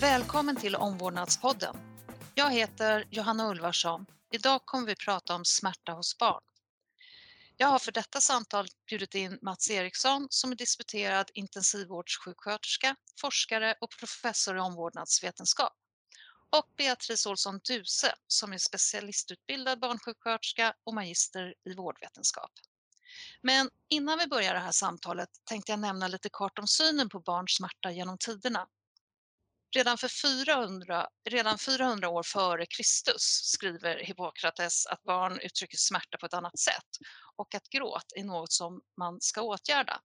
Välkommen till Omvårdnadspodden. Jag heter Johanna Ulvarsson. Idag kommer vi prata om smärta hos barn. Jag har för detta samtal bjudit in Mats Eriksson som är disputerad intensivvårdssjuksköterska, forskare och professor i omvårdnadsvetenskap. Och Beatrice Olsson Duse som är specialistutbildad barnsjuksköterska och magister i vårdvetenskap. Men innan vi börjar det här samtalet tänkte jag nämna lite kort om synen på barns smärta genom tiderna. Redan, för 400, redan 400 år före Kristus skriver Hippokrates att barn uttrycker smärta på ett annat sätt och att gråt är något som man ska åtgärda.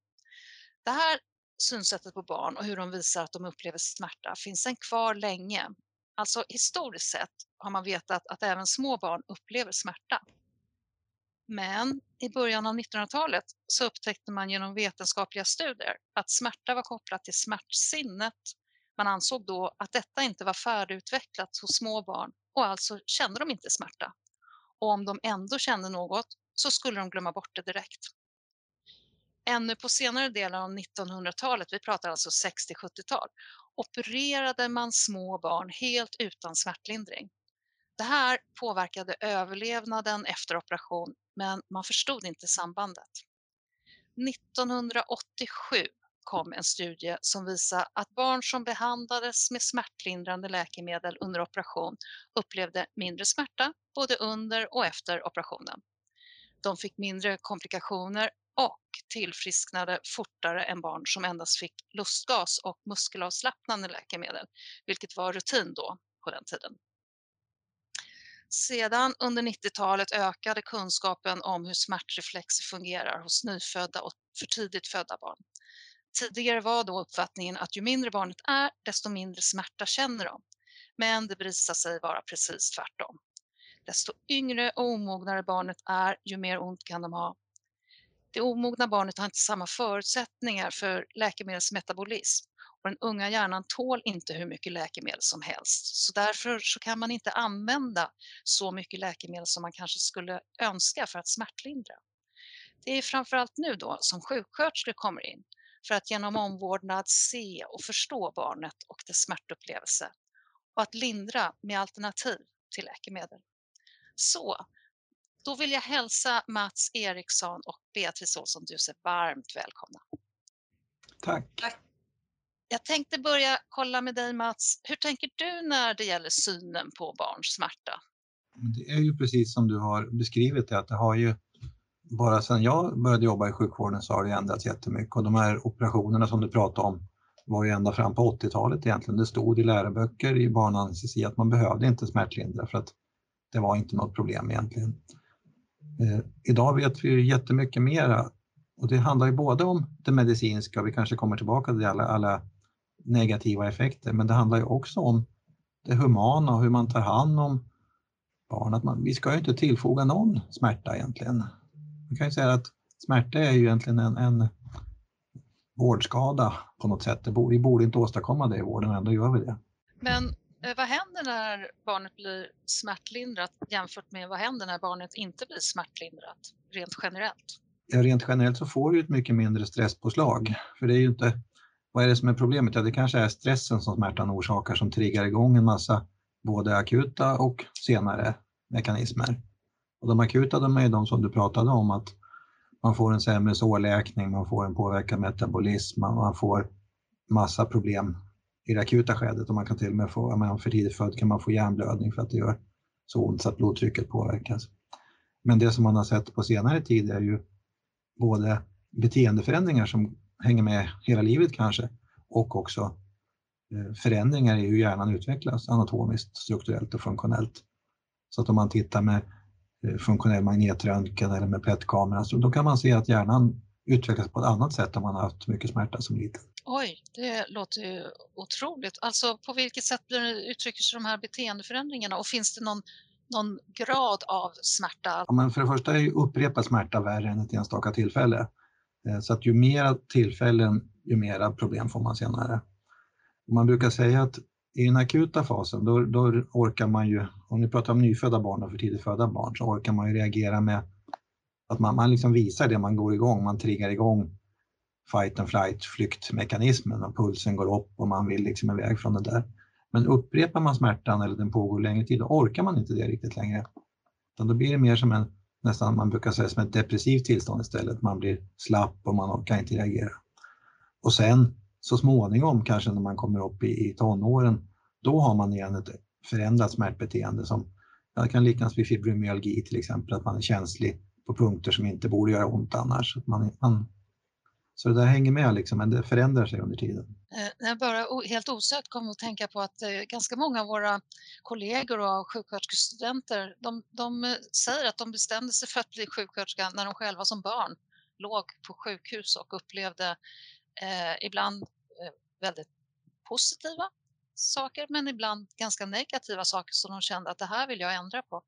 Det här synsättet på barn och hur de visar att de upplever smärta finns sen kvar länge. Alltså historiskt sett har man vetat att även små barn upplever smärta. Men i början av 1900-talet så upptäckte man genom vetenskapliga studier att smärta var kopplat till smärtsinnet man ansåg då att detta inte var färdigutvecklat hos små barn och alltså kände de inte smärta. Och om de ändå kände något så skulle de glömma bort det direkt. Ännu på senare delen av 1900-talet, vi pratar alltså 60-70-tal, opererade man små barn helt utan smärtlindring. Det här påverkade överlevnaden efter operation men man förstod inte sambandet. 1987 kom en studie som visade att barn som behandlades med smärtlindrande läkemedel under operation upplevde mindre smärta både under och efter operationen. De fick mindre komplikationer och tillfrisknade fortare än barn som endast fick lustgas och muskelavslappnande läkemedel, vilket var rutin då på den tiden. Sedan under 90-talet ökade kunskapen om hur smärtreflexer fungerar hos nyfödda och för tidigt födda barn. Tidigare var då uppfattningen att ju mindre barnet är, desto mindre smärta känner de. Men det visar sig vara precis tvärtom. Desto yngre och omognare barnet är, ju mer ont kan de ha. Det omogna barnet har inte samma förutsättningar för läkemedelsmetabolism och den unga hjärnan tål inte hur mycket läkemedel som helst. Så därför så kan man inte använda så mycket läkemedel som man kanske skulle önska för att smärtlindra. Det är framförallt nu då som sjuksköterskor kommer in för att genom omvårdnad se och förstå barnet och dess smärtupplevelse och att lindra med alternativ till läkemedel. Så, då vill jag hälsa Mats Eriksson och Beatrice Olsson Duse varmt välkomna. Tack. Jag tänkte börja kolla med dig Mats. Hur tänker du när det gäller synen på barns smärta? Det är ju precis som du har beskrivit det, att det har ju bara sedan jag började jobba i sjukvården så har det ändrats jättemycket och de här operationerna som du pratade om var ju ända fram på 80-talet egentligen. Det stod i läroböcker i barnanestesi att man behövde inte smärtlindra för att det var inte något problem egentligen. Eh, idag vet vi ju jättemycket mera och det handlar ju både om det medicinska, vi kanske kommer tillbaka till alla, alla negativa effekter, men det handlar ju också om det humana och hur man tar hand om barn. Att man, vi ska ju inte tillfoga någon smärta egentligen. Man kan ju säga att smärta är ju egentligen en, en vårdskada på något sätt. Vi borde inte åstadkomma det i vården, ändå gör vi det. Men eh, vad händer när barnet blir smärtlindrat jämfört med vad händer när barnet inte blir smärtlindrat rent generellt? Ja, rent generellt så får du ett mycket mindre stresspåslag. För det är ju inte, vad är det som är problemet? Ja, det kanske är stressen som smärtan orsakar som triggar igång en massa både akuta och senare mekanismer. Och de akuta de är de som du pratade om att man får en sämre sårläkning, man får en påverkad metabolism, man får massa problem i det akuta skedet och man kan till och med få, om man är för tidigt född kan man få hjärnblödning för att det gör så ont så att blodtrycket påverkas. Men det som man har sett på senare tid är ju både beteendeförändringar som hänger med hela livet kanske och också eh, förändringar i hur hjärnan utvecklas anatomiskt, strukturellt och funktionellt. Så att om man tittar med funktionell magnetröntgen eller med PET-kamera, så då kan man se att hjärnan utvecklas på ett annat sätt om man har haft mycket smärta som liten. Oj, det låter ju otroligt. Alltså på vilket sätt uttrycker sig de här beteendeförändringarna och finns det någon, någon grad av smärta? Ja, men för det första är ju upprepad smärta värre än ett enstaka tillfälle. Eh, så att ju mera tillfällen, ju mera problem får man senare. Man brukar säga att i den akuta fasen, då, då orkar man ju, om ni pratar om nyfödda barn och för tidigt födda barn, så orkar man ju reagera med att man, man liksom visar det, man går igång, man triggar igång fight and flight flyktmekanismen och pulsen går upp och man vill liksom iväg från det där. Men upprepar man smärtan eller den pågår längre tid, då orkar man inte det riktigt längre. Utan då blir det mer som en, nästan man brukar säga som ett depressivt tillstånd istället. Man blir slapp och man orkar inte reagera. Och sen så småningom, kanske när man kommer upp i, i tonåren, då har man igen ett förändrat smärtbeteende som ja, kan liknas vid fibromyalgi till exempel, att man är känslig på punkter som inte borde göra ont annars. Att man, man, så det där hänger med, liksom, men det förändrar sig under tiden. Eh, jag bara helt osökt kom att tänka på att eh, ganska många av våra kollegor och sjuksköterskestudenter, de, de eh, säger att de bestämde sig för att bli sjuksköterska när de själva som barn låg på sjukhus och upplevde eh, ibland väldigt positiva saker men ibland ganska negativa saker som de kände att det här vill jag ändra på.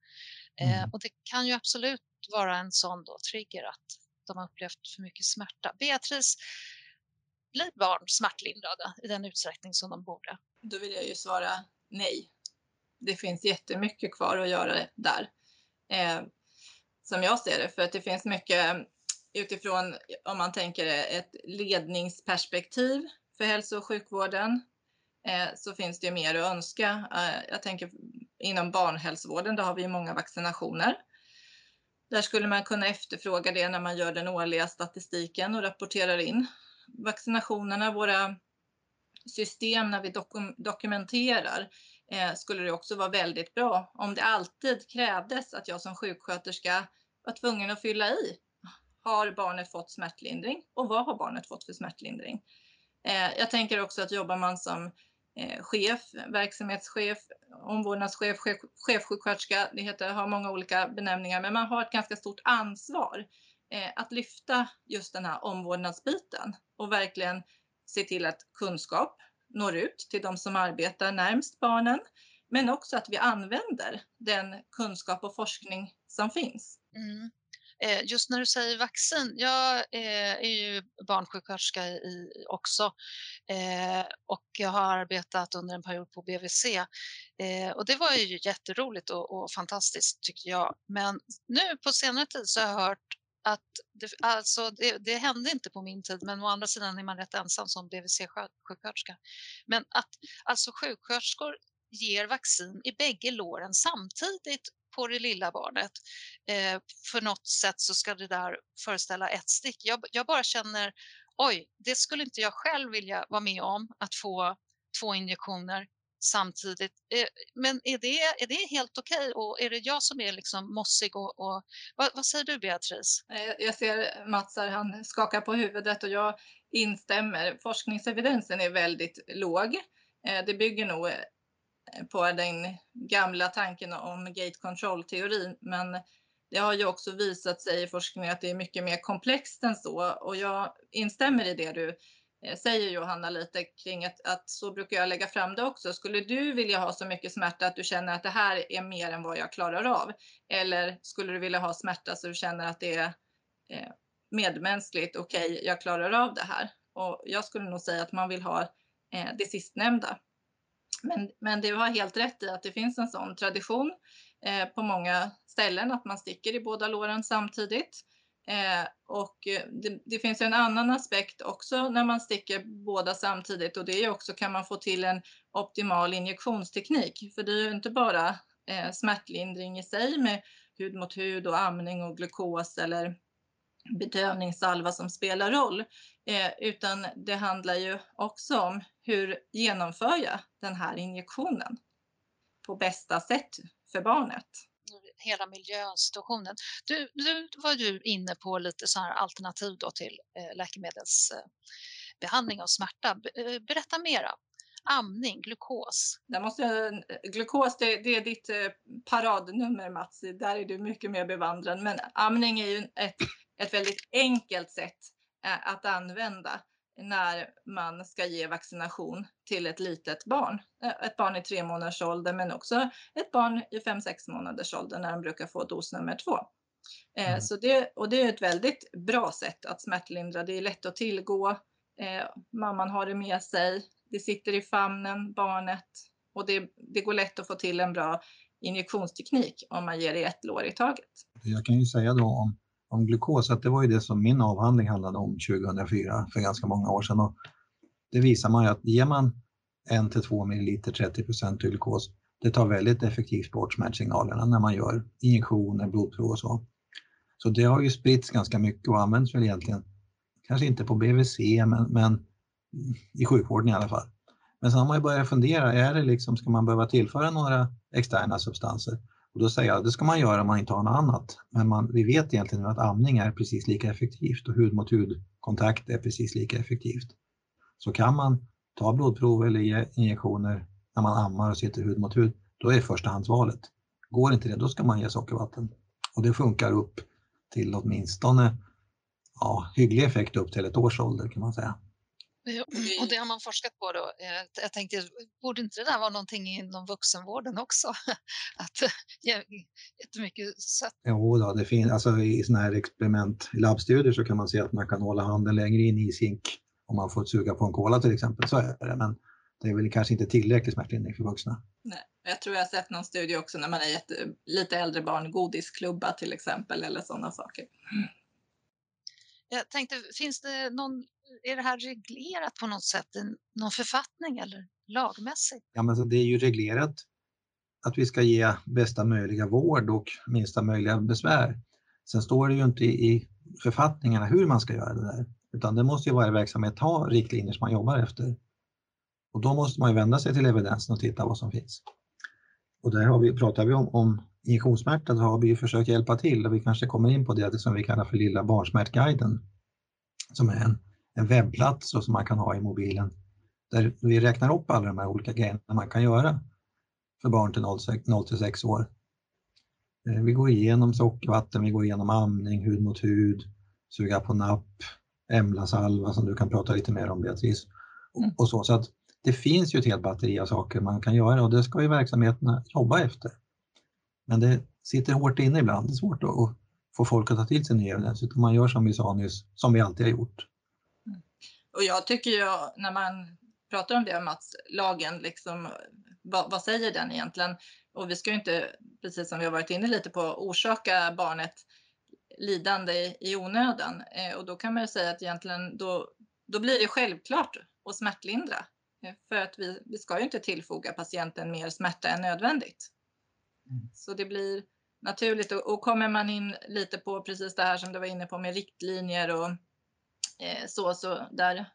Eh, mm. och det kan ju absolut vara en sån då trigger att de har upplevt för mycket smärta. Beatrice, blir barn smärtlindrade i den utsträckning som de borde? Då vill jag ju svara nej. Det finns jättemycket kvar att göra där. Eh, som jag ser det, för att det finns mycket utifrån, om man tänker ett ledningsperspektiv för hälso och sjukvården, eh, så finns det mer att önska. Eh, jag tänker inom barnhälsovården, där har vi många vaccinationer. Där skulle man kunna efterfråga det när man gör den årliga statistiken och rapporterar in vaccinationerna, våra system när vi dokum dokumenterar eh, skulle det också vara väldigt bra om det alltid krävdes att jag som sjuksköterska var tvungen att fylla i. Har barnet fått smärtlindring och vad har barnet fått för smärtlindring? Eh, jag tänker också att jobbar man som eh, chef, verksamhetschef, omvårdnadschef, chef, chefsjuksköterska, det heter, har många olika benämningar, men man har ett ganska stort ansvar eh, att lyfta just den här omvårdnadsbiten och verkligen se till att kunskap når ut till de som arbetar närmst barnen, men också att vi använder den kunskap och forskning som finns. Mm. Eh, just när du säger vaccin, jag eh, är ju barnsjuksköterska också eh, och jag har arbetat under en period på BVC och det var ju jätteroligt och fantastiskt tycker jag. Men nu på senare tid så har jag hört att det, alltså det, det, hände inte på min tid, men å andra sidan är man rätt ensam som BVC-sjuksköterska. Men att alltså sjuksköterskor ger vaccin i bägge låren samtidigt på det lilla barnet. Eh, för något sätt så ska det där föreställa ett stick. Jag, jag, bara känner, oj, det skulle inte jag själv vilja vara med om, att få två injektioner samtidigt. Eh, men är det, är det helt okej okay? och är det jag som är liksom mossig? Och, och vad, vad, säger du Beatrice? Jag ser Mats här, han skakar på huvudet och jag instämmer. Forskningsevidensen är väldigt låg. Eh, det bygger nog på den gamla tanken om gate control-teorin. Men det har ju också visat sig i forskningen att det är mycket mer komplext än så och jag instämmer i det du eh, säger Johanna lite kring att, att så brukar jag lägga fram det också. Skulle du vilja ha så mycket smärta att du känner att det här är mer än vad jag klarar av? Eller skulle du vilja ha smärta så du känner att det är eh, medmänskligt, okej, okay, jag klarar av det här? Och jag skulle nog säga att man vill ha eh, det sistnämnda. Men, men du har helt rätt i att det finns en sån tradition eh, på många ställen att man sticker i båda låren samtidigt. Eh, och eh, det, det, finns en annan aspekt också när man sticker båda samtidigt och det är också kan man få till en optimal injektionsteknik. För det är ju inte bara eh, smärtlindring i sig med hud mot hud och amning och glukos eller bedövningssalva som spelar roll, eh, utan det handlar ju också om hur genomför jag den här injektionen på bästa sätt för barnet. Hela miljösituationen. Du, du var ju inne på lite så här alternativ då till eh, läkemedelsbehandling av smärta. Eh, berätta mera amning, glukos? Där måste jag, glukos det, det, är ditt paradnummer Mats, där är du mycket mer bevandrad. Men amning är ju ett ett väldigt enkelt sätt eh, att använda när man ska ge vaccination till ett litet barn. Eh, ett barn i tre månaders ålder men också ett barn i fem sex månaders ålder när de brukar få dos nummer två. Eh, mm. Så det, och det är ett väldigt bra sätt att smärtlindra. Det är lätt att tillgå. mamman har det med sig. Det sitter i famnen, barnet. Och det, det går lätt att få till en bra injektionsteknik om man ger det ett lår i taget. Jag kan ju säga då om om glukos, att det var ju det som min avhandling handlade om 2004, för ganska många år sedan. Och det visar man ju att ger man 1-2 milliliter 30 procent glukos. Det tar väldigt effektivt bort smärtsignalerna när man gör injektioner, blodprov och så. Så det har ju spritts ganska mycket och används väl egentligen, kanske inte på BVC, men, men i sjukvården i alla fall. Men sen har man ju börjat fundera, är det liksom, ska man behöva tillföra några externa substanser? Och då säger jag, det ska man göra om man inte har något annat. Men man, vi vet egentligen att amning är precis lika effektivt och hud mot hud-kontakt är precis lika effektivt. Så kan man ta blodprov eller ge injektioner när man ammar och sitter hud mot hud, då är förstahandsvalet. Går inte det, då ska man ge sockervatten. Och det funkar upp till åtminstone ja, hygglig effekt upp till ett års ålder kan man säga. Och det har man forskat på då. Eh, jag tänkte, borde inte det där vara någonting inom vuxenvården också? Att jättemycket sött? Jo, då, det finns, alltså i sådana här experiment, i labbstudier så kan man se att man kan hålla handen längre in i zink om man får suga på en kola till exempel. Så är det, men det är väl kanske inte tillräcklig smärtlindring för vuxna. Nej, jag tror jag har sett någon studie också när man är ett lite äldre barn, godisklubba till exempel eller sådana saker. Jag tänkte, finns det någon, är det här reglerat på något sätt i någon författning eller lagmässigt? Ja, men så det är ju reglerat att vi ska ge bästa möjliga vård och minsta möjliga besvär. Sen står det ju inte i författningarna hur man ska göra det där, utan det måste ju varje verksamhet ha riktlinjer som man jobbar efter. Och då måste man ju vända sig till evidensen och titta vad som finns. Och där har vi, pratar vi om, om injektionssmärta så har vi ju försökt hjälpa till och vi kanske kommer in på det som vi kallar för Lilla barnsmärtguiden. Som är en, en webbplats som man kan ha i mobilen där vi räknar upp alla de här olika grejerna man kan göra för barn till 0 till 6 år. Eh, vi går igenom sockervatten, vi går igenom amning, hud mot hud, suga på napp, Emla-salva som du kan prata lite mer om Beatrice. Mm. Och så, så att det finns ju ett helt batteri av saker man kan göra och det ska ju verksamheterna jobba efter. Men det sitter hårt inne ibland. Det är svårt att få folk att ta till sig ny evidens utan man gör som vi sa nyss, som vi alltid har gjort. Och jag tycker ju när man pratar om det Mats, lagen, liksom, vad, vad, säger den egentligen? Och vi ska ju inte, precis som vi har varit inne lite på, orsaka barnet lidande i, i onödan. Eh, och då kan man ju säga att egentligen då, då blir det självklart att smärtlindra. Eh, för att vi, vi ska ju inte tillfoga patienten mer smärta än nödvändigt. Mm. Så det blir naturligt och, och kommer man in lite på precis det här som du var inne på med riktlinjer och så, så där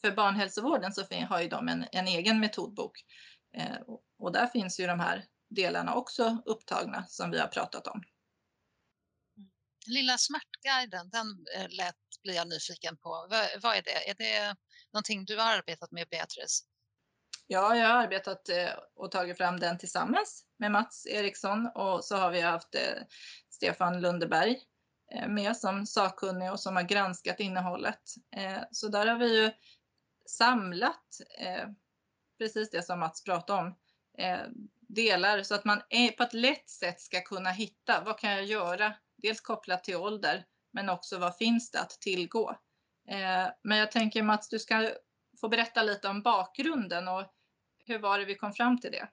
för barnhälsovården så har ju de en, en egen metodbok eh, och, och, där finns ju de här delarna också upptagna som vi har pratat om. Lilla smärtguiden, den eh, lät blir jag nyfiken på. Vad, vad, är det? Är det någonting du har arbetat med Beatrice? Ja, jag har arbetat eh, och tagit fram den tillsammans med Mats Eriksson och så har vi haft eh, Stefan Lundeberg eh, Eh, med som sakkunnig och som har granskat innehållet. Eh, så där har vi ju samlat eh, precis det som Mats pratade om, delar så att man på ett lätt sätt ska kunna hitta vad kan jag göra, dels kopplat till ålder men också vad finns det att tillgå. Men jag tänker Mats, du ska få berätta lite om bakgrunden och hur var det vi kom fram till det?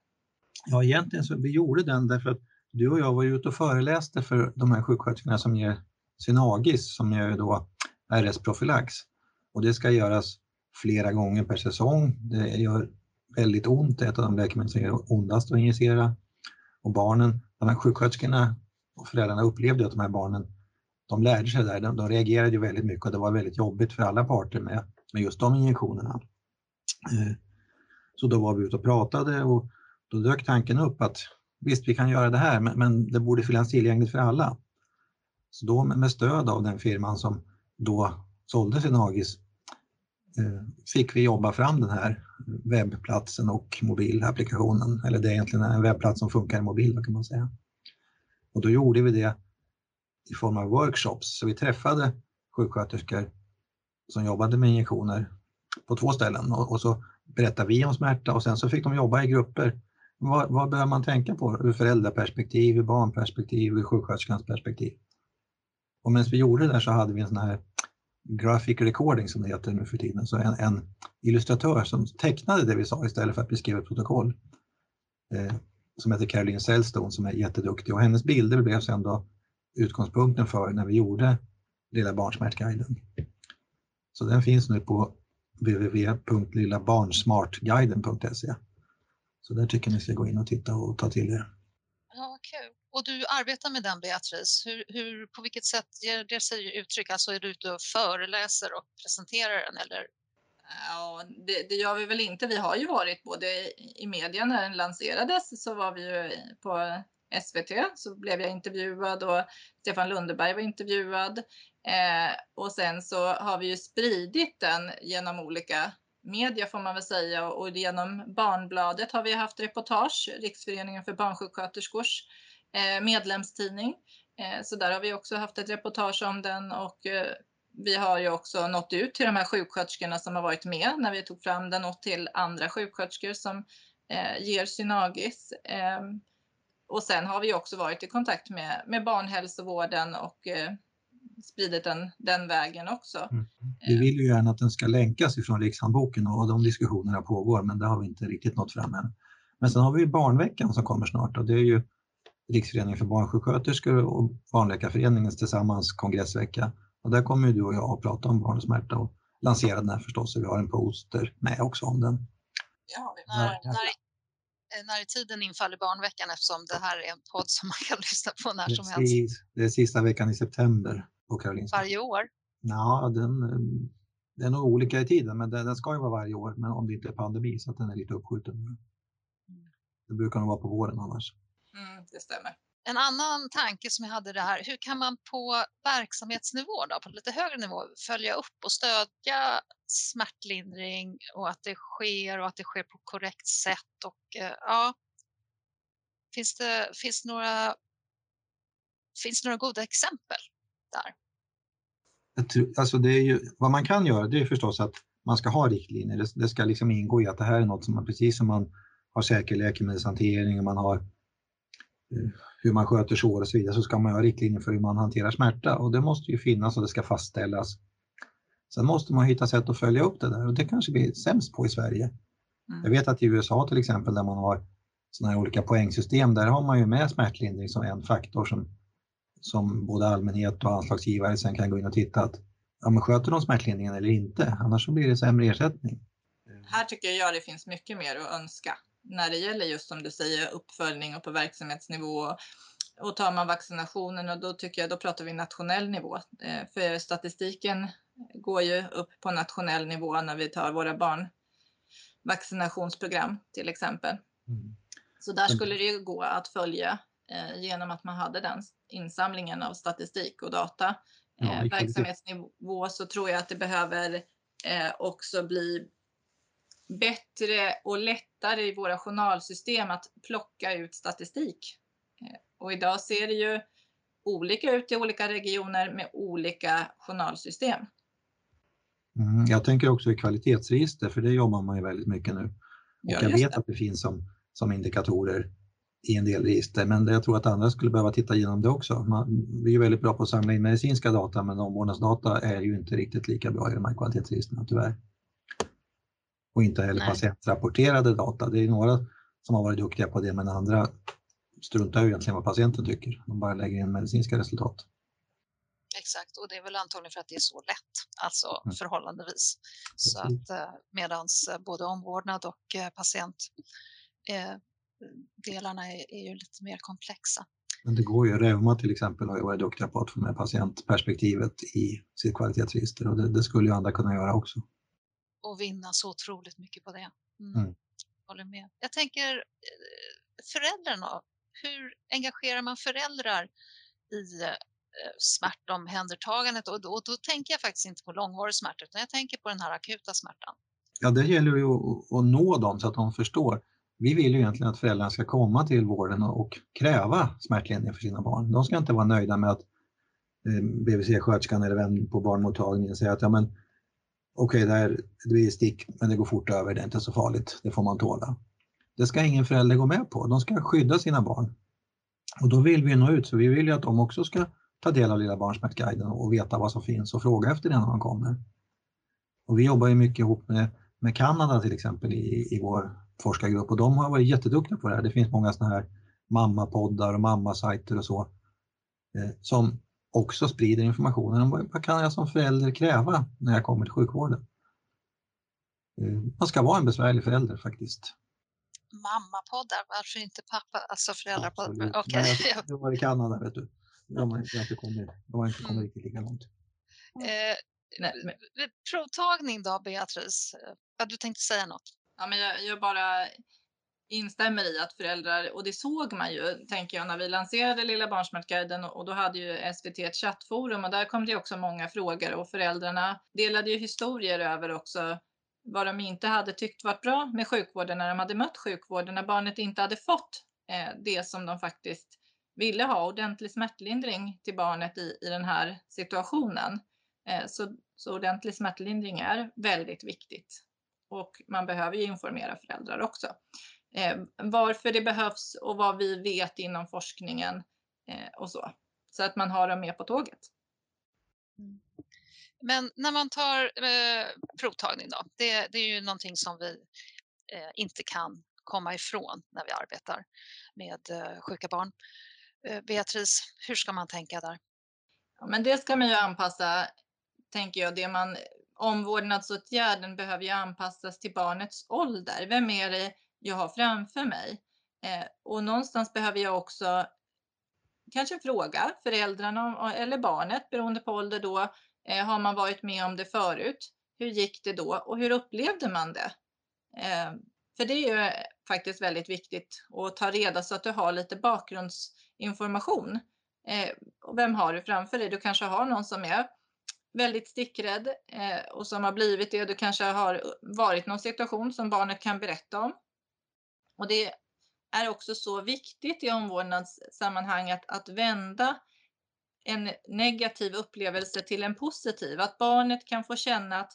Ja, egentligen så vi gjorde den därför att du och jag var ute och föreläste för de här sjuksköterskorna som ger Synagis, som gör då RS-profylax. Och det ska göras flera gånger per säsong. Det gör väldigt ont, det är ett av de läkemedel som gör ondast att injicera. Och barnen, de här sjuksköterskorna och föräldrarna upplevde att de här barnen, de lärde sig det där, de, de reagerade ju väldigt mycket och det var väldigt jobbigt för alla parter med, med just de injektionerna. Eh, så då var vi ute och pratade och då dök tanken upp att visst, vi kan göra det här, men, men det borde finnas tillgängligt för alla. Så då med stöd av den firman som då sålde Synagis AGIS eh, fick vi jobba fram den här webbplatsen och mobilapplikationen. Eller det är egentligen en webbplats som funkar i mobil kan man säga. Och då gjorde vi det i form av workshops. Så vi träffade sjuksköterskor som jobbade med injektioner på två ställen och så berättade vi om smärta och sen så fick de jobba i grupper. Vad, vad behöver man tänka på ur föräldraperspektiv, ur barnperspektiv, ur sjuksköterskans perspektiv? Och medan vi gjorde det där så hade vi en sån här graphic recording som det heter nu för tiden, så en, en illustratör som tecknade det vi sa istället för att beskriva ett protokoll. Eh, som heter Caroline Sellstone som är jätteduktig och hennes bilder blev sen då utgångspunkten för när vi gjorde Lilla barnsmärtguiden. Så den finns nu på www.lillabarnsmartguiden.se. Så där tycker jag ni ska gå in och titta och ta till er. Ja, kul. Och du arbetar med den Beatrice. Hur, hur, på vilket sätt ger det sig uttryck? Alltså är du ute och föreläser och presenterar den eller? Ja, det, det, gör vi väl inte. Vi har ju varit både i media när den lanserades så var vi ju på SVT så blev jag intervjuad och Stefan Lundeberg var intervjuad. Eh, och sen så har vi ju spridit den genom olika media får man väl säga och genom Barnbladet har vi haft reportage, Riksföreningen för barnsjuksköterskors eh, medlemstidning. Eh, så där har vi också haft ett reportage om den och eh, vi har ju också nått ut till de här sjuksköterskorna som har varit med när vi tog fram den och till andra sjuksköterskor som ger Synagis. Och sen har vi också varit i kontakt med, med barnhälsovården och spridit den, den vägen också. Mm. Vi vill ju gärna att den ska länkas ifrån Rikshandboken och de diskussionerna pågår men det har vi inte riktigt nått fram än. Men sen har vi barnveckan som kommer snart och det är ju Riksföreningen för barnsjuksköterskor och Barnläkarföreningens tillsammans kongressvecka. Och där kommer du och jag att prata om barn och smärta och lansera den här förstås. Och vi har en poster med också om den. Ja, när, när, när i tiden infaller barnveckan eftersom det här är en podd som man kan lyssna på när Precis. som helst? Det är sista veckan i september på Karolinska. Varje år? Ja, den, den är nog olika i tiden, men den, den ska ju vara varje år, men om det inte är pandemi så att den är lite uppskjuten. Mm. Det brukar nog vara på våren annars. Mm, det stämmer. En annan tanke som jag hade det här, hur kan man på verksamhetsnivå, då, på lite högre nivå, följa upp och stödja smärtlindring och att det sker och att det sker på korrekt sätt och eh, ja, finns det, finns några Finns det några goda exempel där? Alltså det är ju, vad man kan göra det är förstås att man ska ha riktlinjer. Det, det, ska liksom ingå i att det här är något som man, precis som man har säker läkemedelshantering och man har eh, hur man sköter sår och så vidare, så ska man ha riktlinjer för hur man hanterar smärta och det måste ju finnas och det ska fastställas. Sen måste man hitta sätt att följa upp det där och det kanske vi är sämst på i Sverige. Mm. Jag vet att i USA till exempel där man har sådana här olika poängsystem, där har man ju med smärtlindring som en faktor som, som både allmänhet och anslagsgivare sen kan gå in och titta att ja, men sköter de smärtlindringen eller inte, annars så blir det sämre ersättning. Här tycker jag det finns mycket mer att önska när det gäller just som du säger uppföljning och på verksamhetsnivå. Och tar man vaccinationen och då tycker jag då pratar vi nationell nivå. Eh, för statistiken går ju upp på nationell nivå när vi tar våra barnvaccinationsprogram till exempel. Mm. Så där skulle det gå att följa eh, genom att man hade den insamlingen av statistik och data. Ja, eh, verksamhetsnivå så tror jag att det behöver också bli bättre och lättare i våra journalsystem att plocka ut statistik. Eh, och idag ser det ju olika ut i olika regioner med olika journalsystem. Mm, jag tänker också i kvalitetsregister, för det jobbar man ju väldigt mycket nu. Och ja, jag vet det. att det finns som, som indikatorer i en del register, men jag tror att andra skulle behöva titta igenom det också. Man, vi är väldigt bra på att samla in medicinska data, men omvårdnadsdata är ju inte riktigt lika bra i de här kvalitetsregistren tyvärr och inte heller Nej. patientrapporterade data. Det är några som har varit duktiga på det men andra struntar ju egentligen vad patienten tycker. De bara lägger in medicinska resultat. Exakt, och det är väl antagligen för att det är så lätt, alltså mm. förhållandevis. Så att eh, medans eh, både omvårdnad och eh, patientdelarna är, är ju lite mer komplexa. Men det går ju. Reuma till exempel har ju varit duktiga på att få med patientperspektivet i sitt kvalitetsregister och det, det skulle ju andra kunna göra också och vinna så otroligt mycket på det. Mm. Mm. Håller med. Jag tänker eh, föräldrarna, hur engagerar man föräldrar i eh, smärtomhändertagandet? Och då, och då tänker jag faktiskt inte på långvarig smärta utan jag tänker på den här akuta smärtan. Ja, det gäller ju att nå dem så att de förstår. Vi vill ju egentligen att föräldrarna ska komma till vården och kräva smärtlindring för sina barn. De ska inte vara nöjda med att eh, BVC-sköterskan eller vem på barnmottagningen säger att ja, men okej, okay, det, det blir stick, men det går fort över, det är inte så farligt, det får man tåla. Det ska ingen förälder gå med på, de ska skydda sina barn. Och då vill vi nå ut, så vi vill ju att de också ska ta del av Lilla Barnsmärtguiden och veta vad som finns och fråga efter det när de kommer. Och vi jobbar ju mycket ihop med, med Kanada till exempel i, i vår forskargrupp och de har varit jätteduktiga på det här. Det finns många sådana här mammapoddar och mammasajter och så eh, som också sprider informationen om vad kan jag som förälder kräva när jag kommer till sjukvården. man ska vara en besvärlig förälder faktiskt. Mammapoddar, varför inte pappa, alltså föräldrapoddar? Okay. Jag var i Kanada, vet du. De har inte kommit, de har inte kommit mm. riktigt lika långt. Eh, provtagning då, Beatrice? Ja, du tänkte säga något? Ja, men jag, jag bara instämmer i att föräldrar, och det såg man ju, tänker jag, när vi lanserade Lilla Barnsmärtguiden och då hade ju SVT ett chattforum och där kom det också många frågor och föräldrarna delade ju historier över också vad de inte hade tyckt varit bra med sjukvården när de hade mött sjukvården, när barnet inte hade fått eh, det som de faktiskt ville ha, ordentlig smärtlindring till barnet i, i den här situationen. Eh, så, så ordentlig smärtlindring är väldigt viktigt och man behöver ju informera föräldrar också. Eh, varför det behövs och vad vi vet inom forskningen eh, och så. Så att man har dem med på tåget. Mm. Men när man tar eh, provtagning då, det, det, är ju någonting som vi eh, inte kan komma ifrån när vi arbetar med eh, sjuka barn. Eh, Beatrice, hur ska man tänka där? Ja, men det ska man ju anpassa, tänker jag, det man omvårdnadsåtgärden behöver ju anpassas till barnets ålder. Vem är det jag har framför mig? Eh, och någonstans behöver jag också kanske fråga föräldrarna eller barnet beroende på ålder då. Eh, har man varit med om det förut? Hur gick det då och hur upplevde man det? Eh, för det är ju faktiskt väldigt viktigt att ta reda så att du har lite bakgrundsinformation. Eh, och vem har du framför dig? Du kanske har någon som är väldigt stickrädd eh, och som har blivit det. Du kanske har varit någon situation som barnet kan berätta om. Och det är också så viktigt i omvårdnadssammanhang att, att vända en negativ upplevelse till en positiv. Att barnet kan få känna att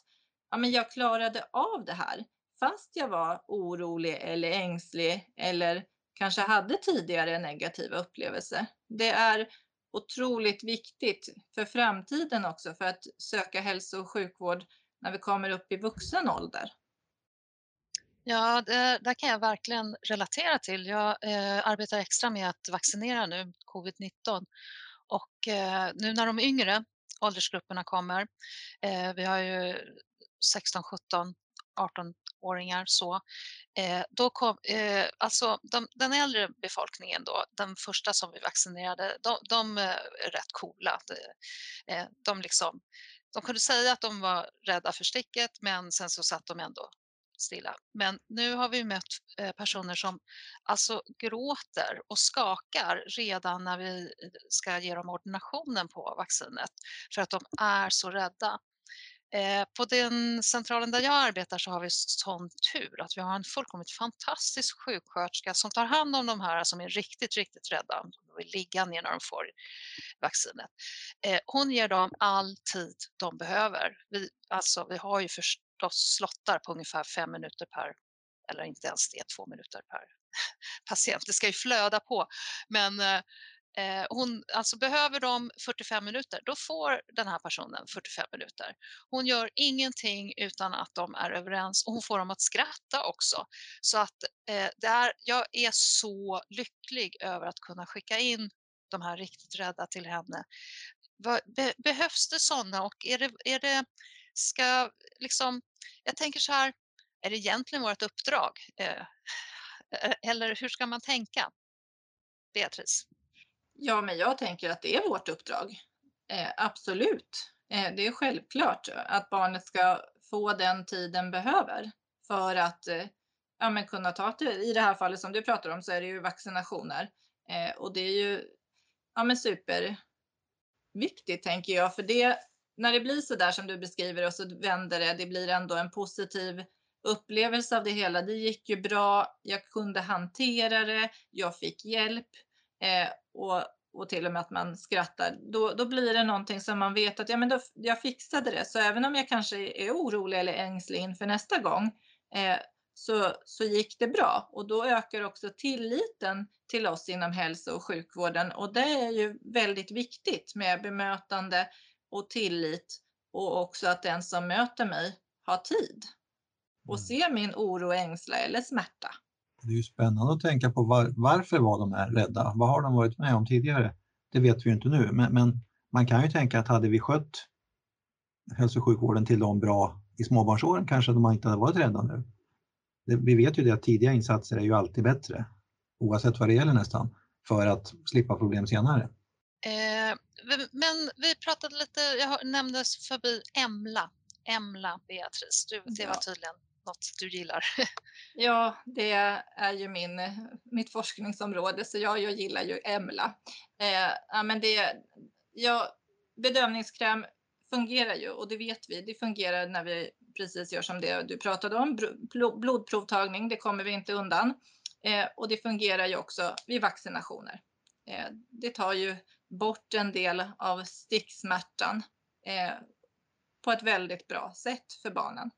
ja, men jag klarade av det här fast jag var orolig eller ängslig eller kanske hade tidigare negativa upplevelser. Det är otroligt viktigt för framtiden också för att söka hälso och sjukvård när vi kommer upp i vuxen ålder. Ja, det, där kan jag verkligen relatera till. Jag eh, arbetar extra med att vaccinera nu, covid-19. Och eh, nu när de yngre åldersgrupperna kommer, eh, vi har ju 16, 17, 18 åringar. så, eh, då kom, eh, alltså de, den äldre befolkningen då, den första som vi vaccinerade, de, de eh, är rätt coola. De, eh, de, liksom, de kunde säga att de var rädda för sticket men sen så satt de ändå stilla. Men nu har vi mött eh, personer som alltså gråter och skakar redan när vi ska ge dem ordinationen på vaccinet för att de är så rädda. Eh, på den centralen där jag arbetar så har vi sån tur att vi har en fullkomligt fantastisk sjuksköterska som tar hand om de här som är riktigt, riktigt rädda. De vill ligga ner när de får vaccinet. Eh, hon ger dem all tid de behöver. Vi, alltså, vi har ju förstås slottar på ungefär fem minuter per, eller inte ens det, två minuter per patient. Det ska ju flöda på. Men eh, eh, hon, alltså behöver de 45 minuter, då får den här personen 45 minuter. Hon gör ingenting utan att de är överens och hon får dem att skratta också. Så att eh, det är, jag är så lycklig över att kunna skicka in de här riktigt rädda till henne. Be, behövs det sådana och är det, är det, ska liksom, jag tänker så här, är det egentligen vårt uppdrag? Eh, eh eller hur ska man tänka? Beatrice? Ja, men jag tänker att det är vårt uppdrag. Eh, absolut. Eh, det är självklart att barnet ska få den tid den behöver för att eh, ja, men kunna ta till, i det här fallet som du pratar om så är det ju vaccinationer. Eh, och det är ju ja, men superviktigt tänker jag, för det, när det blir så där som du beskriver och så vänder det, det blir ändå en positiv upplevelse av det hela. Det gick ju bra, jag kunde hantera det, jag fick hjälp eh, och, och till och med att man skrattar, då, då blir det någonting som man vet att ja, men då, jag fixade det. Så även om jag kanske är orolig eller ängslig inför nästa gång eh, så, så gick det bra och då ökar också tilliten till oss inom hälso och sjukvården och det är ju väldigt viktigt med bemötande och tillit och också att den som möter mig har tid och mm. ser min oro, ängsla eller smärta. Det är ju spännande att tänka på var, varför var de här rädda? Vad har de varit med om tidigare? Det vet vi ju inte nu, men, men man kan ju tänka att hade vi skött hälso och sjukvården till dem bra i småbarnsåren kanske de inte hade varit rädda nu. Det, vi vet ju det att tidiga insatser är ju alltid bättre, oavsett vad det gäller nästan, för att slippa problem senare. Eh, men vi pratade lite, jag nämnde förbi EMLA, EMLA Beatrice, du, det var tydligen något du gillar. Ja, det är ju min, mitt forskningsområde så jag, jag gillar ju EMLA. Eh, ja, men det, ja, bedövningskräm fungerar ju och det vet vi. Det fungerar när vi precis gör som det du pratade om. Blodprovtagning, det kommer vi inte undan. Eh, och det fungerar ju också vid vaccinationer. Eh, det tar ju bort en del av sticksmärtan eh, på ett väldigt bra sätt för barnen.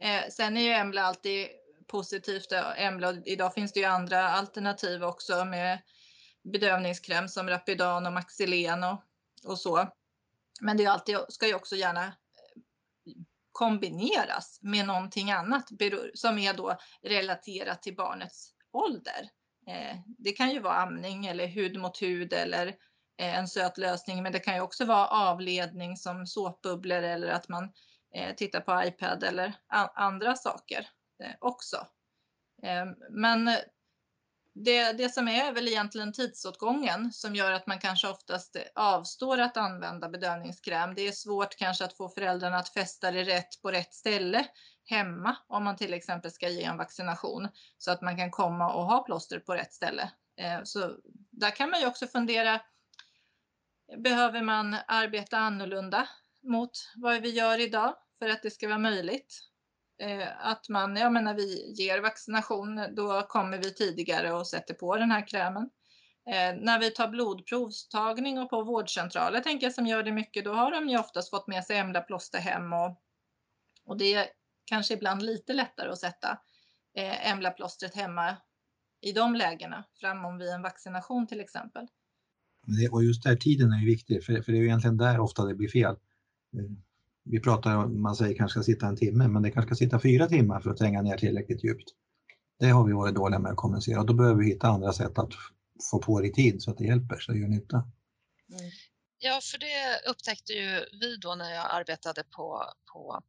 Eh, sen är ju Embla alltid positivt. Embla, idag finns det ju andra alternativ också med bedövningskräm som Rapidan och Maxilen och, och så. Men det alltid, ska ju också gärna eh, kombineras med någonting annat som är då relaterat till barnets ålder. Eh, det kan ju vara amning eller hud mot hud eller eh, en söt lösning, men det kan ju också vara avledning som såpbubblor eller att man Eh, titta på iPad eller andra saker eh, också. Ehm, men det, det som är väl egentligen tidsåtgången som gör att man kanske oftast avstår att använda bedövningskräm. Det är svårt kanske att få föräldrarna att fästa det rätt på rätt ställe hemma om man till exempel ska ge en vaccination så att man kan komma och ha plåster på rätt ställe. Ehm, så där kan man ju också fundera. Behöver man arbeta annorlunda mot vad vi gör idag för att det ska vara möjligt? Eh, att man, jag menar när vi ger vaccination, då kommer vi tidigare och sätter på den här krämen. Eh, när vi tar blodprovstagning och på vårdcentraler tänker jag som gör det mycket, då har de ju oftast fått med sig Embla-plåster hem och, och det är kanske ibland lite lättare att sätta eh, Embla-plåstret hemma i de lägena, framom vid en vaccination till exempel. Och just där tiden är ju viktig, för, för det är ju egentligen där ofta det blir fel. Mm. Vi pratar om, man säger kanske ska sitta en timme, men det kanske ska sitta fyra timmar för att tränga ner tillräckligt djupt. Det har vi varit dåliga med att kommunicera och då behöver vi hitta andra sätt att få på det i tid så att det hjälper, så det gör nytta. Mm. Ja, för det upptäckte ju vi då när jag arbetade på, på,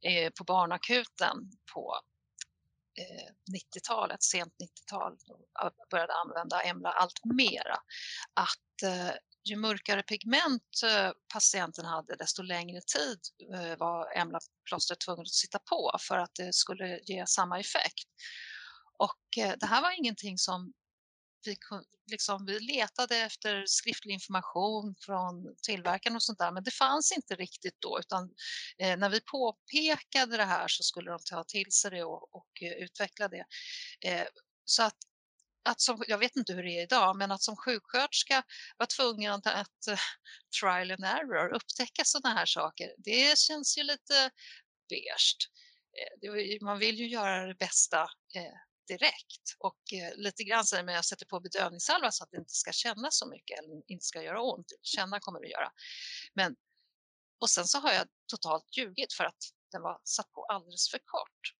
eh, på barnakuten på eh, 90-talet, sent 90-tal, började använda Emla allt mera. Att eh, ju mörkare pigment eh, patienten hade desto längre tid eh, var Emla-plåstret tvungen att sitta på för att det skulle ge samma effekt. Och eh, det här var ingenting som vi, liksom, vi letade efter skriftlig information från tillverkaren och sånt där, men det fanns inte riktigt då, utan eh, när vi påpekade det här så skulle de ta till sig det och, och utveckla det. Eh, så att att som, jag vet inte hur det är idag, men att som sjuksköterska vara tvungen att, att uh, trial and error, upptäcka sådana här saker, det känns ju lite beige. Eh, man vill ju göra det bästa eh, direkt och eh, lite grann så med jag sätter på bedövningssalva så att det inte ska kännas så mycket eller inte ska göra ont. Känna kommer det göra. Men, och sen så har jag totalt ljugit för att den var satt på alldeles för kort.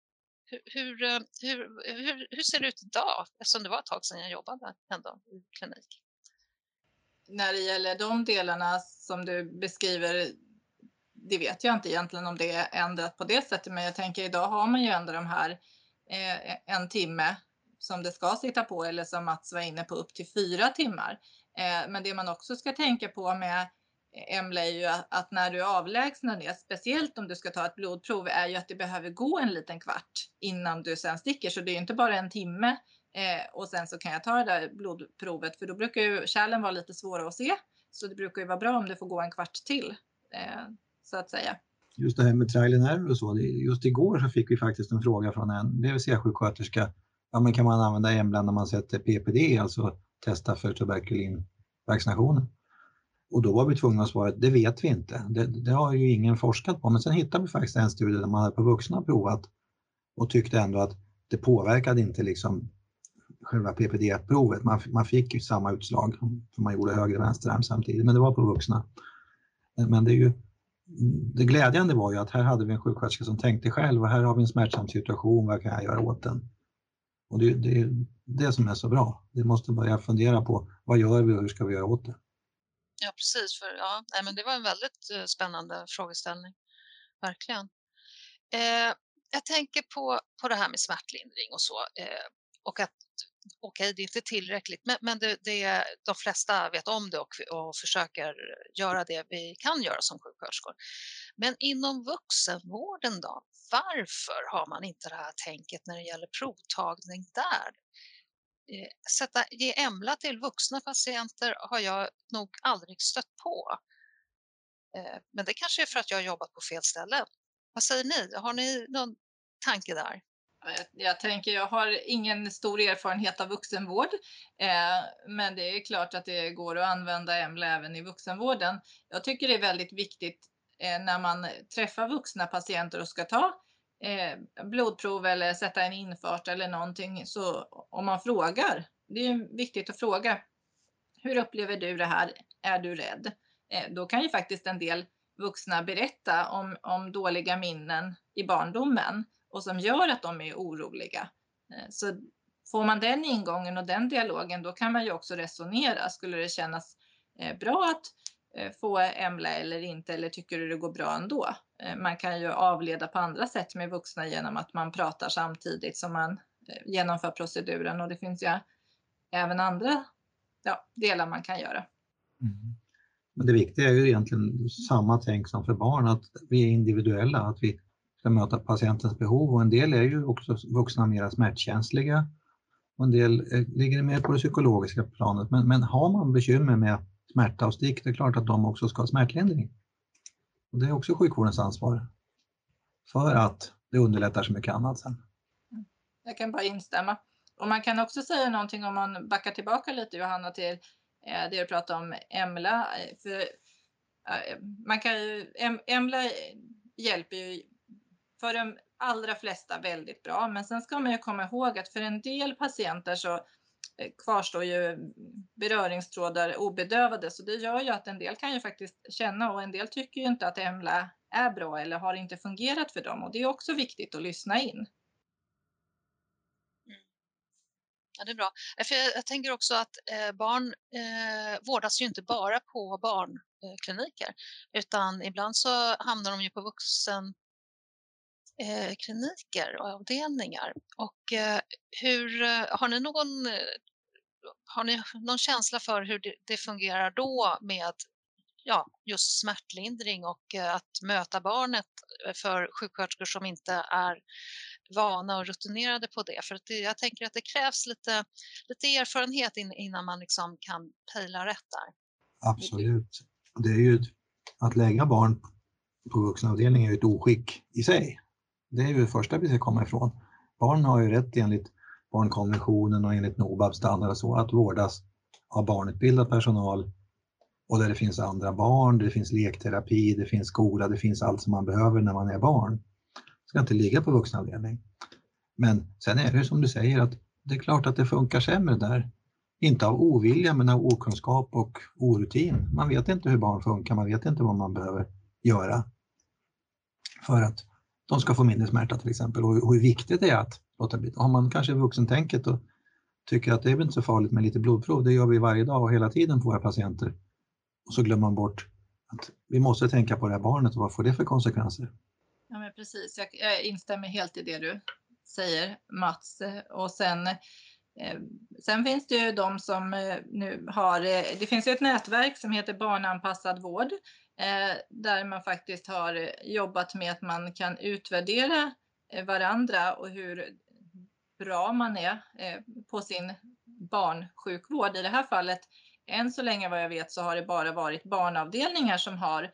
Hur, eh, hur, hur, hur, ser det ut idag? Eftersom det var ett tag sedan jag jobbade ändå i klinik. När det gäller de delarna som du beskriver, det vet jag inte egentligen om det är ändrat på det sättet, men jag tänker idag har man ju ändå de här eh, e, en timme som det ska sitta på eller som Mats var inne på upp till fyra timmar. Eh, men det man också ska tänka på med Emla är ju att när du avlägsnar det, speciellt om du ska ta ett blodprov, är ju att det behöver gå en liten kvart innan du sen sticker. Så det är inte bara en timme eh, och sen så kan jag ta det där blodprovet, för då brukar ju kärlen vara lite svåra att se. Så det brukar ju vara bra om det får gå en kvart till, eh, så att säga. Just det här med trial and och så, just igår så fick vi faktiskt en fråga från en BVC-sjuksköterska. Ja, men kan man använda Embla när man sätter PPD, alltså testa för tuberkulinvaccinationen? Och då var vi tvungna att svara att det vet vi inte. Det, det, har ju ingen forskat på. Men sen hittade vi faktiskt en studie där man hade på vuxna provat och tyckte ändå att det påverkade inte liksom själva PPD-provet. Man, man fick ju samma utslag för man gjorde höger och vänsterarm samtidigt, men det var på vuxna. Men det, är ju, det glädjande var ju att här hade vi en sjuksköterska som tänkte själv och här har vi en smärtsam situation, vad kan jag göra åt den? Och det, det är det som är så bra. Vi måste börja fundera på vad gör vi och hur ska vi göra åt det? Ja, precis. För, ja, nej, men det var en väldigt uh, spännande frågeställning. Verkligen. Eh, jag tänker på, på det här med smärtlindring och så. Eh, och att okej, okay, det är inte tillräckligt, men, men det, det, de flesta vet om det och, och försöker göra det vi kan göra som sjuksköterskor. Men inom vuxenvården då? Varför har man inte det här tänket när det gäller provtagning där? Eh, sätta, ge EMLA till vuxna patienter har jag nog aldrig stött på. Eh, men det kanske är för att jag har jobbat på fel ställe. Vad säger ni? Har ni någon tanke där? Jag, jag tänker, jag har ingen stor erfarenhet av vuxenvård, eh, men det är klart att det går att använda EMLA även i vuxenvården. Jag tycker det är väldigt viktigt eh, när man träffar vuxna patienter och ska ta eh, blodprov eller sätta en infart eller någonting, så om man frågar, det är viktigt att fråga, hur upplever du det här? Är du rädd? Eh, då kan ju faktiskt en del vuxna berätta om, om dåliga minnen i barndomen och som gör att de är oroliga. Eh, så får man den ingången och den dialogen, då kan man ju också resonera. Skulle det kännas eh, bra att eh, få EMLA eller inte, eller tycker du det går bra ändå? Eh, man kan ju avleda på andra sätt med vuxna genom att man pratar samtidigt som man eh, genomför proceduren och det finns ju även andra ja, delar man kan göra. Mm. Men det viktiga är ju egentligen samma tänk som för barn, att vi är individuella, att vi ska möta patientens behov och en del är ju också vuxna mer smärtkänsliga och en del eh, ligger mer på det psykologiska planet. Men, men har man bekymmer med smärta och stick, det är klart att de också ska ha smärtlindring. Och det är också sjukvårdens ansvar för att det underlättar så mycket annat sen. Jag kan bara instämma. Och man kan också säga någonting om man backar tillbaka lite Johanna till eh, det du pratade om EMLA. För, eh, man kan ju, EMLA hjälper ju för de allra flesta väldigt bra. Men sen ska man ju komma ihåg att för en del patienter så kvarstår ju beröringstrådar obedövade. Så det gör ju att en del kan ju faktiskt känna och en del tycker ju inte att EMLA är bra eller har inte fungerat för dem. Och det är också viktigt att lyssna in. Mm. Ja, det är bra. För jag, tänker också att eh, barn eh, vårdas ju inte bara på barnkliniker utan ibland så hamnar de ju på vuxen eh, kliniker och avdelningar. Och eh, hur, eh, har ni någon eh, har ni någon känsla för hur det, det fungerar då med ja, just smärtlindring och eh, att möta barnet för sjuksköterskor som inte är vana och rutinerade på det. För det, jag tänker att det krävs lite, lite erfarenhet in, innan man liksom kan pejla rätt där. Absolut. Det är ju att lägga barn på vuxenavdelningen är ett oskick i sig. Det är ju det första vi ska komma ifrån. Barn har ju rätt enligt barnkonventionen och enligt NOBAB standard och så att vårdas av barnutbildad personal och där det finns andra barn, det finns lekterapi, det finns skola, det finns allt som man behöver när man är barn. Det ska inte ligga på vuxenavdelning. Men sen är det som du säger att det är klart att det funkar sämre där. Inte av ovilja men av okunskap och orutin. Man vet inte hur barn funkar, man vet inte vad man behöver göra för att de ska få mindre smärta till exempel och hur viktigt det är att låta bli. Har man kanske vuxentänket och tycker att det är väl inte så farligt med lite blodprov, det gör vi varje dag och hela tiden på våra patienter. Och så glömmer man bort att vi måste tänka på det här barnet och vad får det för konsekvenser? Ja men precis, jag, jag instämmer helt i det du säger Mats. Och sen eh, Sen finns det ju de som eh, nu har, eh, det finns ju ett nätverk som heter Barnanpassad vård Eh, där man faktiskt har jobbat med att man kan utvärdera eh, varandra och hur bra man är eh, på sin barnsjukvård. I det här fallet, än så länge vad jag vet, så har det bara varit barnavdelningar som har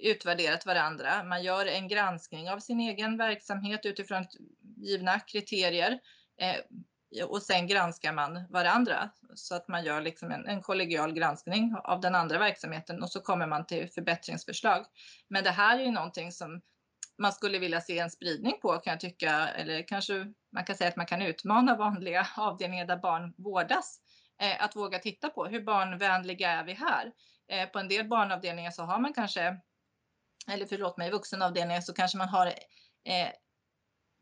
utvärderat varandra. Man gör en granskning av sin egen verksamhet utifrån givna kriterier eh, och sen granskar man varandra så att man gör liksom en, en kollegial granskning av den andra verksamheten och så kommer man till förbättringsförslag. Men det här är ju någonting som man skulle vilja se en spridning på kan jag tycka, eller kanske man kan säga att man kan utmana vanliga avdelningar där barn vårdas eh, att våga titta på hur barnvänliga är vi här? Eh, på en del barnavdelningar så har man kanske, eller förlåt mig, vuxenavdelningar så kanske man har eh,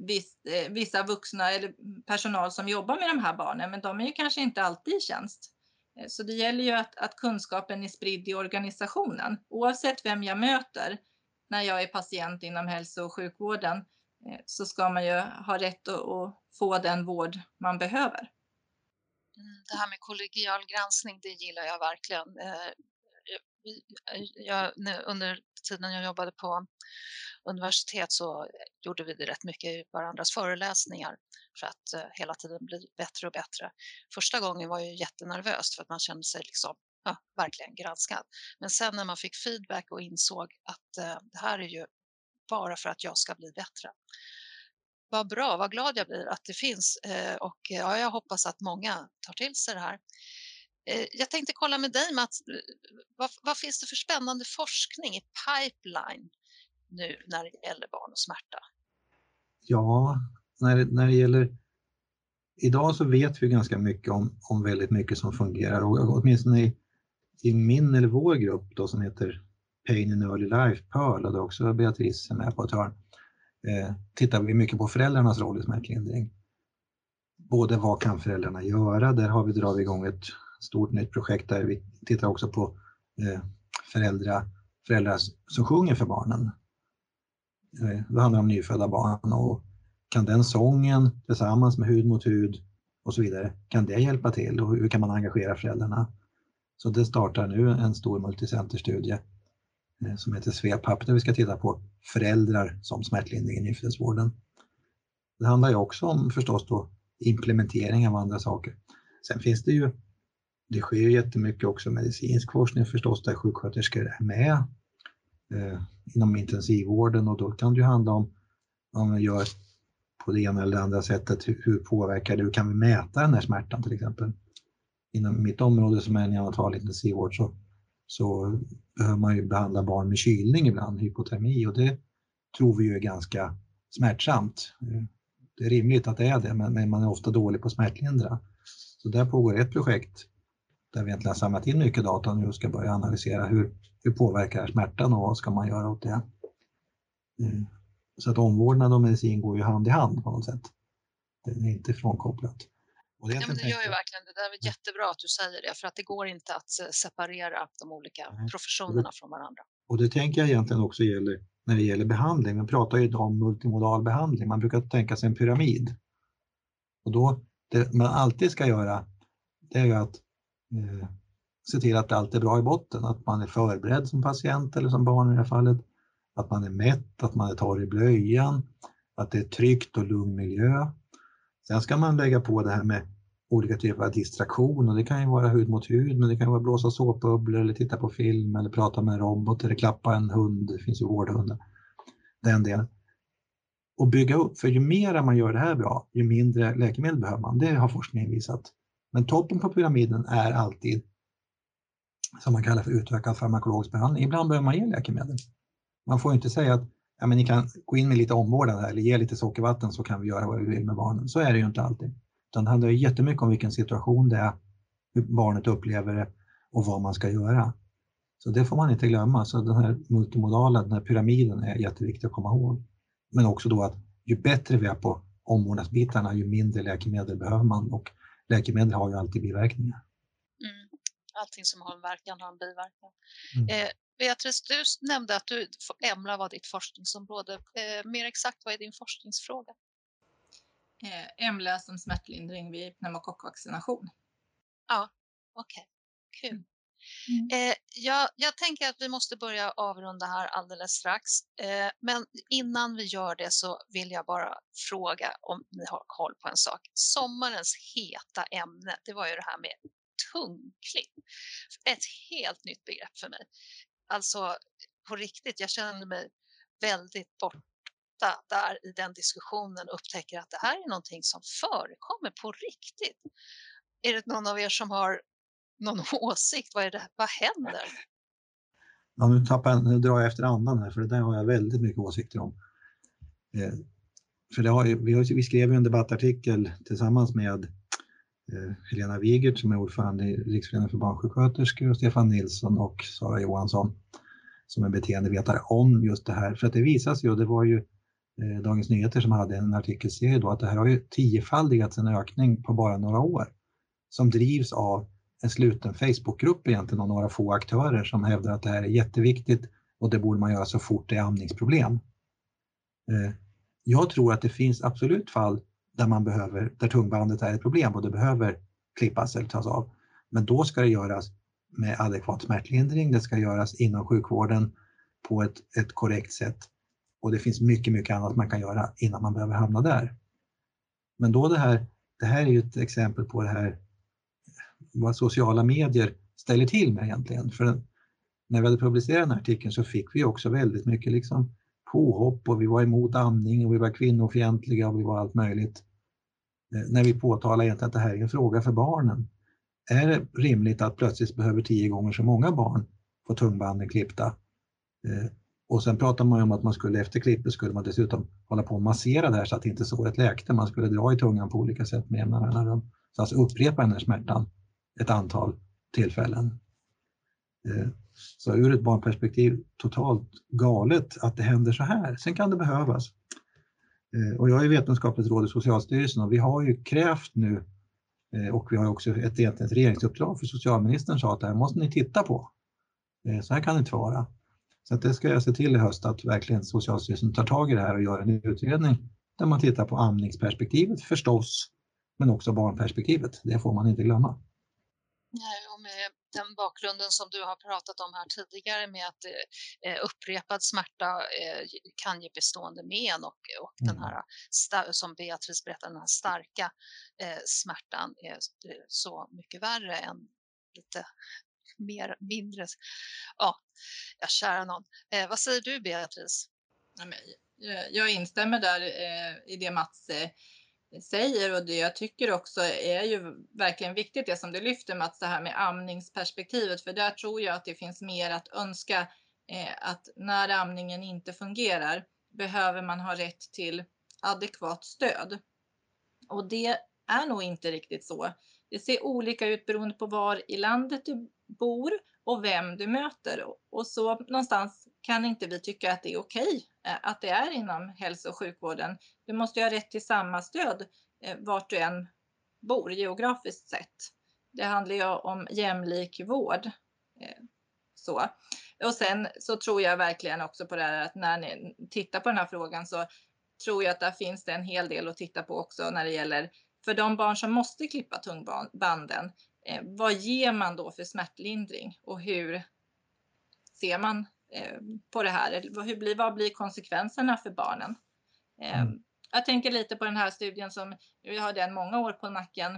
viss, eh, vissa vuxna eller personal som jobbar med de här barnen, men de är ju kanske inte alltid i tjänst. Eh, så det gäller ju att, att kunskapen är spridd i organisationen. Oavsett vem jag möter när jag är patient inom hälso och sjukvården eh, så ska man ju ha rätt att, att få den vård man behöver. Mm, det här med kollegial granskning, det gillar jag verkligen. Eh, jag, under tiden jag jobbade på universitet så gjorde vi det rätt mycket i varandras föreläsningar för att eh, hela tiden bli bättre och bättre. Första gången var jag jättenervös för att man kände sig liksom ja, verkligen granskad. Men sen när man fick feedback och insåg att eh, det här är ju bara för att jag ska bli bättre. Vad bra, vad glad jag blir att det finns eh, och ja, jag hoppas att många tar till sig det här. Eh, jag tänkte kolla med dig Mats, eh, vad, vad, finns det för spännande forskning i pipeline nu när det gäller barn och smärta? Ja, när, när det gäller Idag så vet vi ganska mycket om, om väldigt mycket som fungerar och åtminstone i, i min eller vår grupp då som heter Pain in Early Life, PEARL, och där också Beatrice är med på ett hörn, eh, tittar vi mycket på föräldrarnas roll i smärtlindring. Både vad kan föräldrarna göra? Där har vi dragit igång ett stort nytt projekt där vi tittar också på eh, föräldrar, föräldrar som sjunger för barnen. Eh, det handlar om nyfödda barn och kan den sången tillsammans med hud mot hud och så vidare, kan det hjälpa till och hur kan man engagera föräldrarna? Så det startar nu en stor multicenterstudie eh, som heter Svepapp där vi ska titta på föräldrar som smärtlindring i nyföddhetsvården. Det handlar ju också om förstås då implementering av andra saker. Sen finns det ju, det sker jättemycket också medicinsk forskning förstås där sjuksköterskor är med eh, inom intensivvården och då kan det ju handla om om man gör på det ena eller det andra sättet, hur, hur påverkar det, hur kan vi mäta den här smärtan till exempel? Inom mitt område som är neonatal intensivvård så, så behöver man ju behandla barn med kylning ibland, hypotermi och det tror vi ju är ganska smärtsamt. Eh, det är rimligt att det är det, men man är ofta dålig på smärtlindra. Så där pågår ett projekt där vi egentligen samlat in mycket data nu och ska börja analysera hur, hur påverkar smärtan och vad ska man göra åt det. Mm. Så att omvårdnad och medicin går ju hand i hand på något sätt. Det är inte frånkopplat. Och det, ja, men det gör ju verkligen det. Är jättebra att du säger det, för att det går inte att eh, separera de olika professionerna från varandra. Och det tänker jag egentligen också gäller när det gäller behandling. Man pratar ju om multimodal behandling. Man brukar tänka sig en pyramid. Och då, det man alltid ska göra, det är ju att eh, se till att allt är bra i botten, att man är förberedd som patient eller som barn i det här fallet, att man är mätt, att man är torr i blöjan, att det är tryggt och lugn miljö. Sen ska man lägga på det här med olika typer av distraktion och det kan ju vara hud mot hud men det kan vara blåsa såpbubblor eller titta på film eller prata med en robot eller klappa en hund, det finns ju vårdhundar. Den delen. Och bygga upp, för ju mer man gör det här bra, ju mindre läkemedel behöver man. Det har forskningen visat. Men toppen på pyramiden är alltid som man kallar för utökad farmakologisk behandling. Ibland behöver man ge läkemedel. Man får inte säga att ja, men ni kan gå in med lite omvårdnad här, eller ge lite sockervatten så kan vi göra vad vi vill med barnen. Så är det ju inte alltid. Utan det handlar jättemycket om vilken situation det är, hur barnet upplever det och vad man ska göra. Så det får man inte glömma. Så den här multimodala, den här pyramiden är jätteviktig att komma ihåg. Men också då att ju bättre vi är på omvårdnadsbitarna, ju mindre läkemedel behöver man och läkemedel har ju alltid biverkningar. Mm. Allting som har en verkan har en biverkan. Mm. Eh, Beatrice, du nämnde att du, EMLA var ditt forskningsområde. Eh, mer exakt, vad är din forskningsfråga? Eh, EMLA som smärtlindring vid pneumokockvaccination. Ja, okej. Okay. Kul. Mm. Eh, jag, jag, tänker att vi måste börja avrunda här alldeles strax. Eh, men innan vi gör det så vill jag bara fråga om ni har koll på en sak. Sommarens heta ämne, det var ju det här med tungklipp. Ett helt nytt begrepp för mig. Alltså på riktigt, jag känner mig väldigt borta där i den diskussionen och upptäcker att det här är någonting som förekommer på riktigt. Är det någon av er som har någon åsikt? Vad, är det, vad händer? Ja, nu, tappar, nu drar jag efter andan här, för det där har jag väldigt mycket åsikter om. Eh, för det har, vi, har, vi skrev ju en debattartikel tillsammans med eh, Helena Wigert som är ordförande i Riksföreningen för barnsjuksköterskor och Stefan Nilsson och Sara Johansson som är beteendevetare om just det här. För att det visar sig, och det var ju eh, Dagens Nyheter som hade en artikelserie då, att det här har ju tiofaldigats en ökning på bara några år som drivs av en sluten Facebookgrupp egentligen och några få aktörer som hävdar att det här är jätteviktigt och det borde man göra så fort det är amningsproblem. Eh, jag tror att det finns absolut fall där man behöver, där tungbandet är ett problem och det behöver klippas eller tas av. Men då ska det göras med adekvat smärtlindring, det ska göras inom sjukvården på ett, ett korrekt sätt och det finns mycket, mycket annat man kan göra innan man behöver hamna där. Men då det här, det här är ju ett exempel på det här vad sociala medier ställer till med egentligen. För när vi hade publicerat den här artikeln så fick vi också väldigt mycket liksom påhopp och vi var emot amning och vi var kvinnofientliga och vi var allt möjligt. Eh, när vi påtalar egentligen att det här är en fråga för barnen. Är det rimligt att plötsligt behöver tio gånger så många barn få tungbanden klippta? Eh, och sen pratar man om att man skulle efter klippet skulle man dessutom hålla på och massera det här så att inte såret läkte. Man skulle dra i tungan på olika sätt med jämna mellanrum. Så alltså upprepa den här smärtan ett antal tillfällen. Eh, så ur ett barnperspektiv totalt galet att det händer så här. Sen kan det behövas. Eh, och jag är vetenskapligt råd i Socialstyrelsen och vi har ju krävt nu eh, och vi har också ett, ett regeringsuppdrag för socialministern sa att det här måste ni titta på. Så här kan det inte vara. Så att det ska jag se till i höst att verkligen Socialstyrelsen tar tag i det här och gör en utredning där man tittar på amningsperspektivet förstås, men också barnperspektivet. Det får man inte glömma. Nej, och med den bakgrunden som du har pratat om här tidigare med att eh, upprepad smärta eh, kan ge bestående men och, och mm. den här, som Beatrice berättade, den här starka eh, smärtan är så mycket värre än lite mer, mindre. Ja, jag kära någon. Vad säger du Beatrice? Jag instämmer där i det Mats säger och det jag tycker också är ju verkligen viktigt det som du lyfter Mats, det här med amningsperspektivet, för där tror jag att det finns mer att önska eh, att när amningen inte fungerar behöver man ha rätt till adekvat stöd. Och det är nog inte riktigt så. Det ser olika ut beroende på var i landet du bor och vem du möter. Och så någonstans kan inte vi tycka att det är okej eh, att det är inom hälso och sjukvården. Du måste ju ha rätt till samma stöd eh, vart du än bor geografiskt sett. Det handlar ju om jämlik vård. Eh, så. Och sen så tror jag verkligen också på det här att när ni tittar på den här frågan så tror jag att där finns det en hel del att titta på också när det gäller för de barn som måste klippa tungbanden. Vad ger man då för smärtlindring och hur ser man på det här? Hur blir, vad blir konsekvenserna för barnen? Eh, mm. Jag tänker lite på den här studien som, vi har den många år på nacken,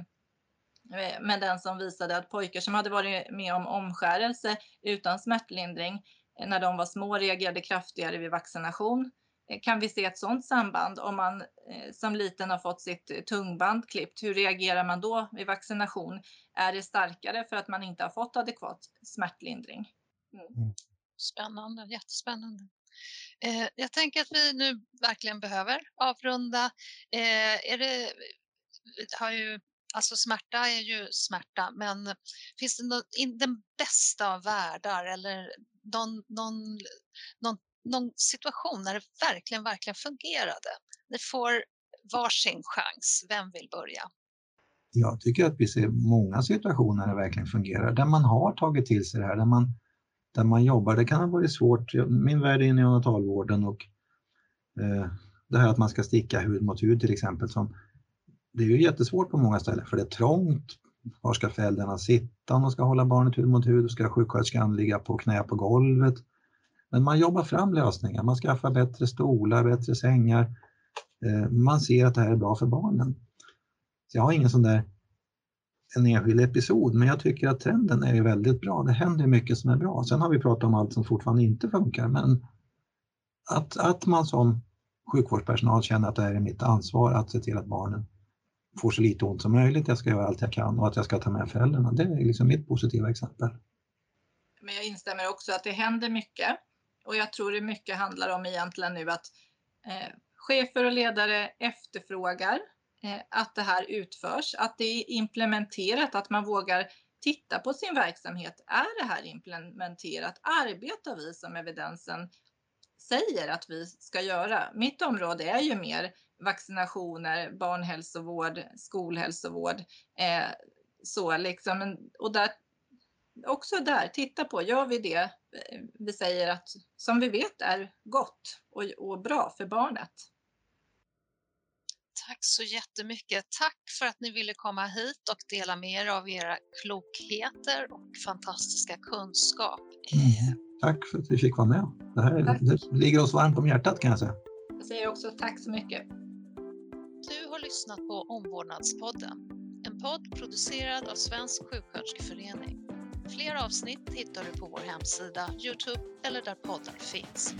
eh, men den som visade att pojkar som hade varit med om omskärelse utan smärtlindring eh, när de var små reagerade kraftigare vid vaccination Eh, kan vi se ett sådant samband om man eh, som liten har fått sitt eh, tungband klippt? Hur reagerar man då vid vaccination? Är det starkare för att man inte har fått adekvat smärtlindring? Mm. Spännande, jättespännande. Eh, jag tänker att vi nu verkligen behöver avrunda. Eh, är det, har ju, alltså smärta är ju smärta, men finns det någon, in den bästa av världar eller någon, någon, någon någon situation när det verkligen, verkligen fungerade? Ni får varsin chans. Vem vill börja? Jag tycker att vi ser många situationer där det verkligen fungerar, där man har tagit till sig det här, där man, där man jobbar. Det kan ha varit svårt. Min värld är neonatalvården och eh, det här att man ska sticka hud mot hud till exempel. Som, det är ju jättesvårt på många ställen för det är trångt. Var ska föräldrarna sitta om de ska hålla barnet hud mot hud? Ska sjuksköterskan ligga på knä på golvet? Men man jobbar fram lösningar, man skaffar bättre stolar, bättre sängar. Eh, man ser att det här är bra för barnen. Så jag har ingen sån där en enskild episod, men jag tycker att trenden är väldigt bra. Det händer mycket som är bra. Sen har vi pratat om allt som fortfarande inte funkar, men att, att man som sjukvårdspersonal känner att det här är mitt ansvar att se till att barnen får så lite ont som möjligt. Jag ska göra allt jag kan och att jag ska ta med föräldrarna. Det är liksom mitt positiva exempel. Men jag instämmer också att det händer mycket. Och jag tror det mycket handlar om egentligen nu att eh, chefer och ledare efterfrågar Eh, att det här utförs, att det är implementerat, att man vågar titta på sin verksamhet. Är det här implementerat? Arbetar vi som evidensen säger att vi ska göra? Mitt område är ju mer vaccinationer, barnhälsovård, skolhälsovård. Eh, så liksom, och där också där, titta på, gör vi det eh, vi säger att som vi vet är gott och, och bra för barnet? Så jättemycket. Tack för att ni ville komma hit och dela med er av era klokheter och fantastiska kunskap. Mm. Tack för att vi fick vara med. Det här det ligger oss varmt om hjärtat kan jag säga. Jag säger också tack så mycket. Du har lyssnat på Omvårdnadspodden, en podd producerad av Svensk sjuksköterskeförening. Fler avsnitt hittar du på vår hemsida, Youtube eller där poddar finns.